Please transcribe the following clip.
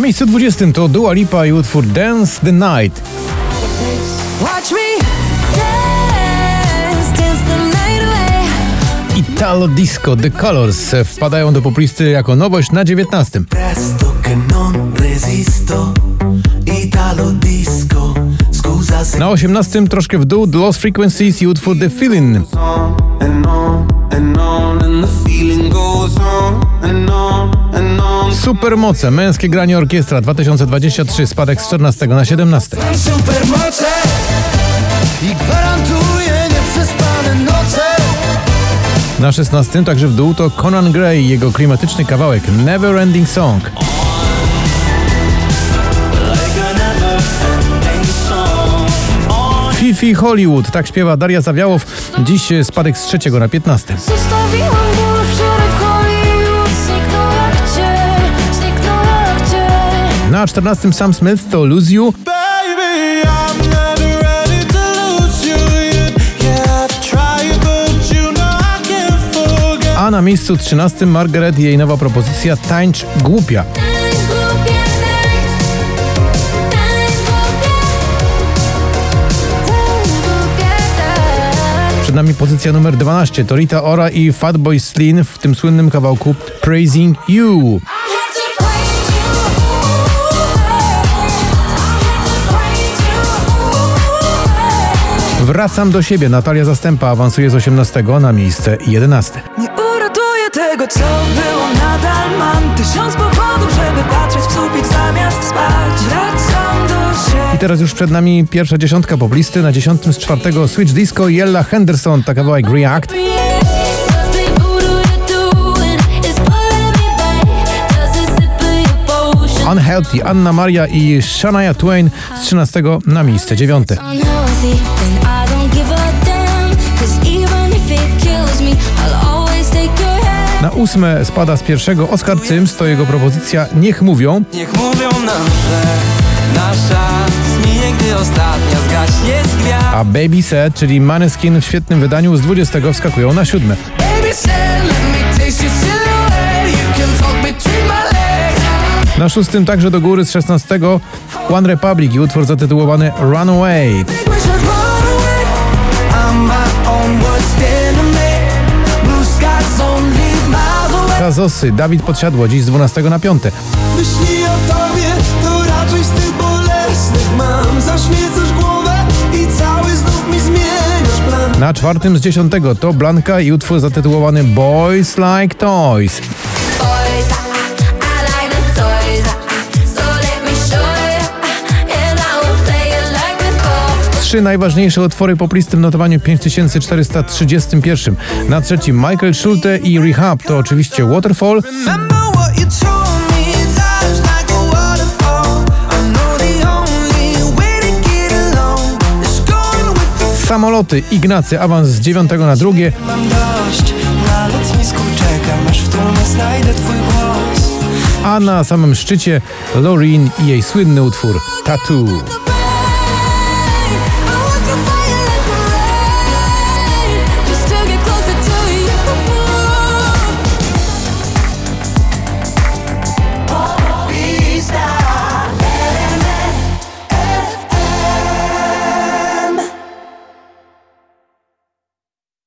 Na miejscu 20 to Dua Lipa i utwór Dance the Night. Watch me dance, dance the night away. Italo Disco The Colors wpadają do poplisty jako nowość na 19. Presto che non resisto, Italo disco, scusa se Na 18 troszkę w dół The Lost Frequencies i utwór The Feeling. and on and on and the feeling goes on Supermoce, męskie granie orkiestra 2023, spadek z 14 na 17. Supermoce i gwarantuję nieprzespane noce. Na 16 także w dół to Conan Gray i jego klimatyczny kawałek Never Ending Song. Fifi Hollywood, tak śpiewa Daria Zawiałow. Dziś spadek z trzeciego na 15. Na 14 Sam Smith to Lose You, Baby, I'm never ready to lose you yet. Yeah, I've tried, but you know I can't forget. a na miejscu 13 Margaret i jej nowa propozycja Tańcz Głupia. Przed nami pozycja numer 12 to Rita Ora i Fatboy Slim w tym słynnym kawałku Praising You. Wracam do siebie. Natalia Zastępa awansuje z 18 na miejsce 11. Nie uratuję tego, co było, nadal mam tysiąc powodów, żeby patrzeć w sufit zamiast spać. Wracam do siebie. I teraz już przed nami pierwsza dziesiątka poplisty. Na dziesiątym z czwartego Switch Disco i Ella Henderson, ta kawałek React. Unhealthy, Anna Maria i Shania Twain z 13 na miejsce 9. Na ósme spada z pierwszego Oscar Sims, to jego propozycja Niech mówią. Niech mówią nam, że nasza zminie, gdy ostatnia zgaśnie z gwiazd. A Baby Set, czyli Maneskin w świetnym wydaniu z 20 wskakują na siódme. Na szóstym także do góry z 16 One Republic i utwór zatytułowany Runaway. Think Kazosy, Dawid Podsiadło, dziś z 12 na 5. Myśli o tobie, to raczej z tych bolesnych mam. Zaśmiecasz głowę i cały znów mi zmieniasz plan. Na czwartym z 10 to Blanka i utwór zatytułowany Boys Like Toys. Trzy najważniejsze utwory poplisty w notowaniu 5431. Na trzecim Michael Schulte i Rehab to oczywiście Waterfall. Samoloty, Ignacy, awans z 9 na drugie. Mam dość, na lotnisku czekam, aż w tłumie znajdę twój głos. A na samym szczycie Loreen i jej słynny utwór Tattoo.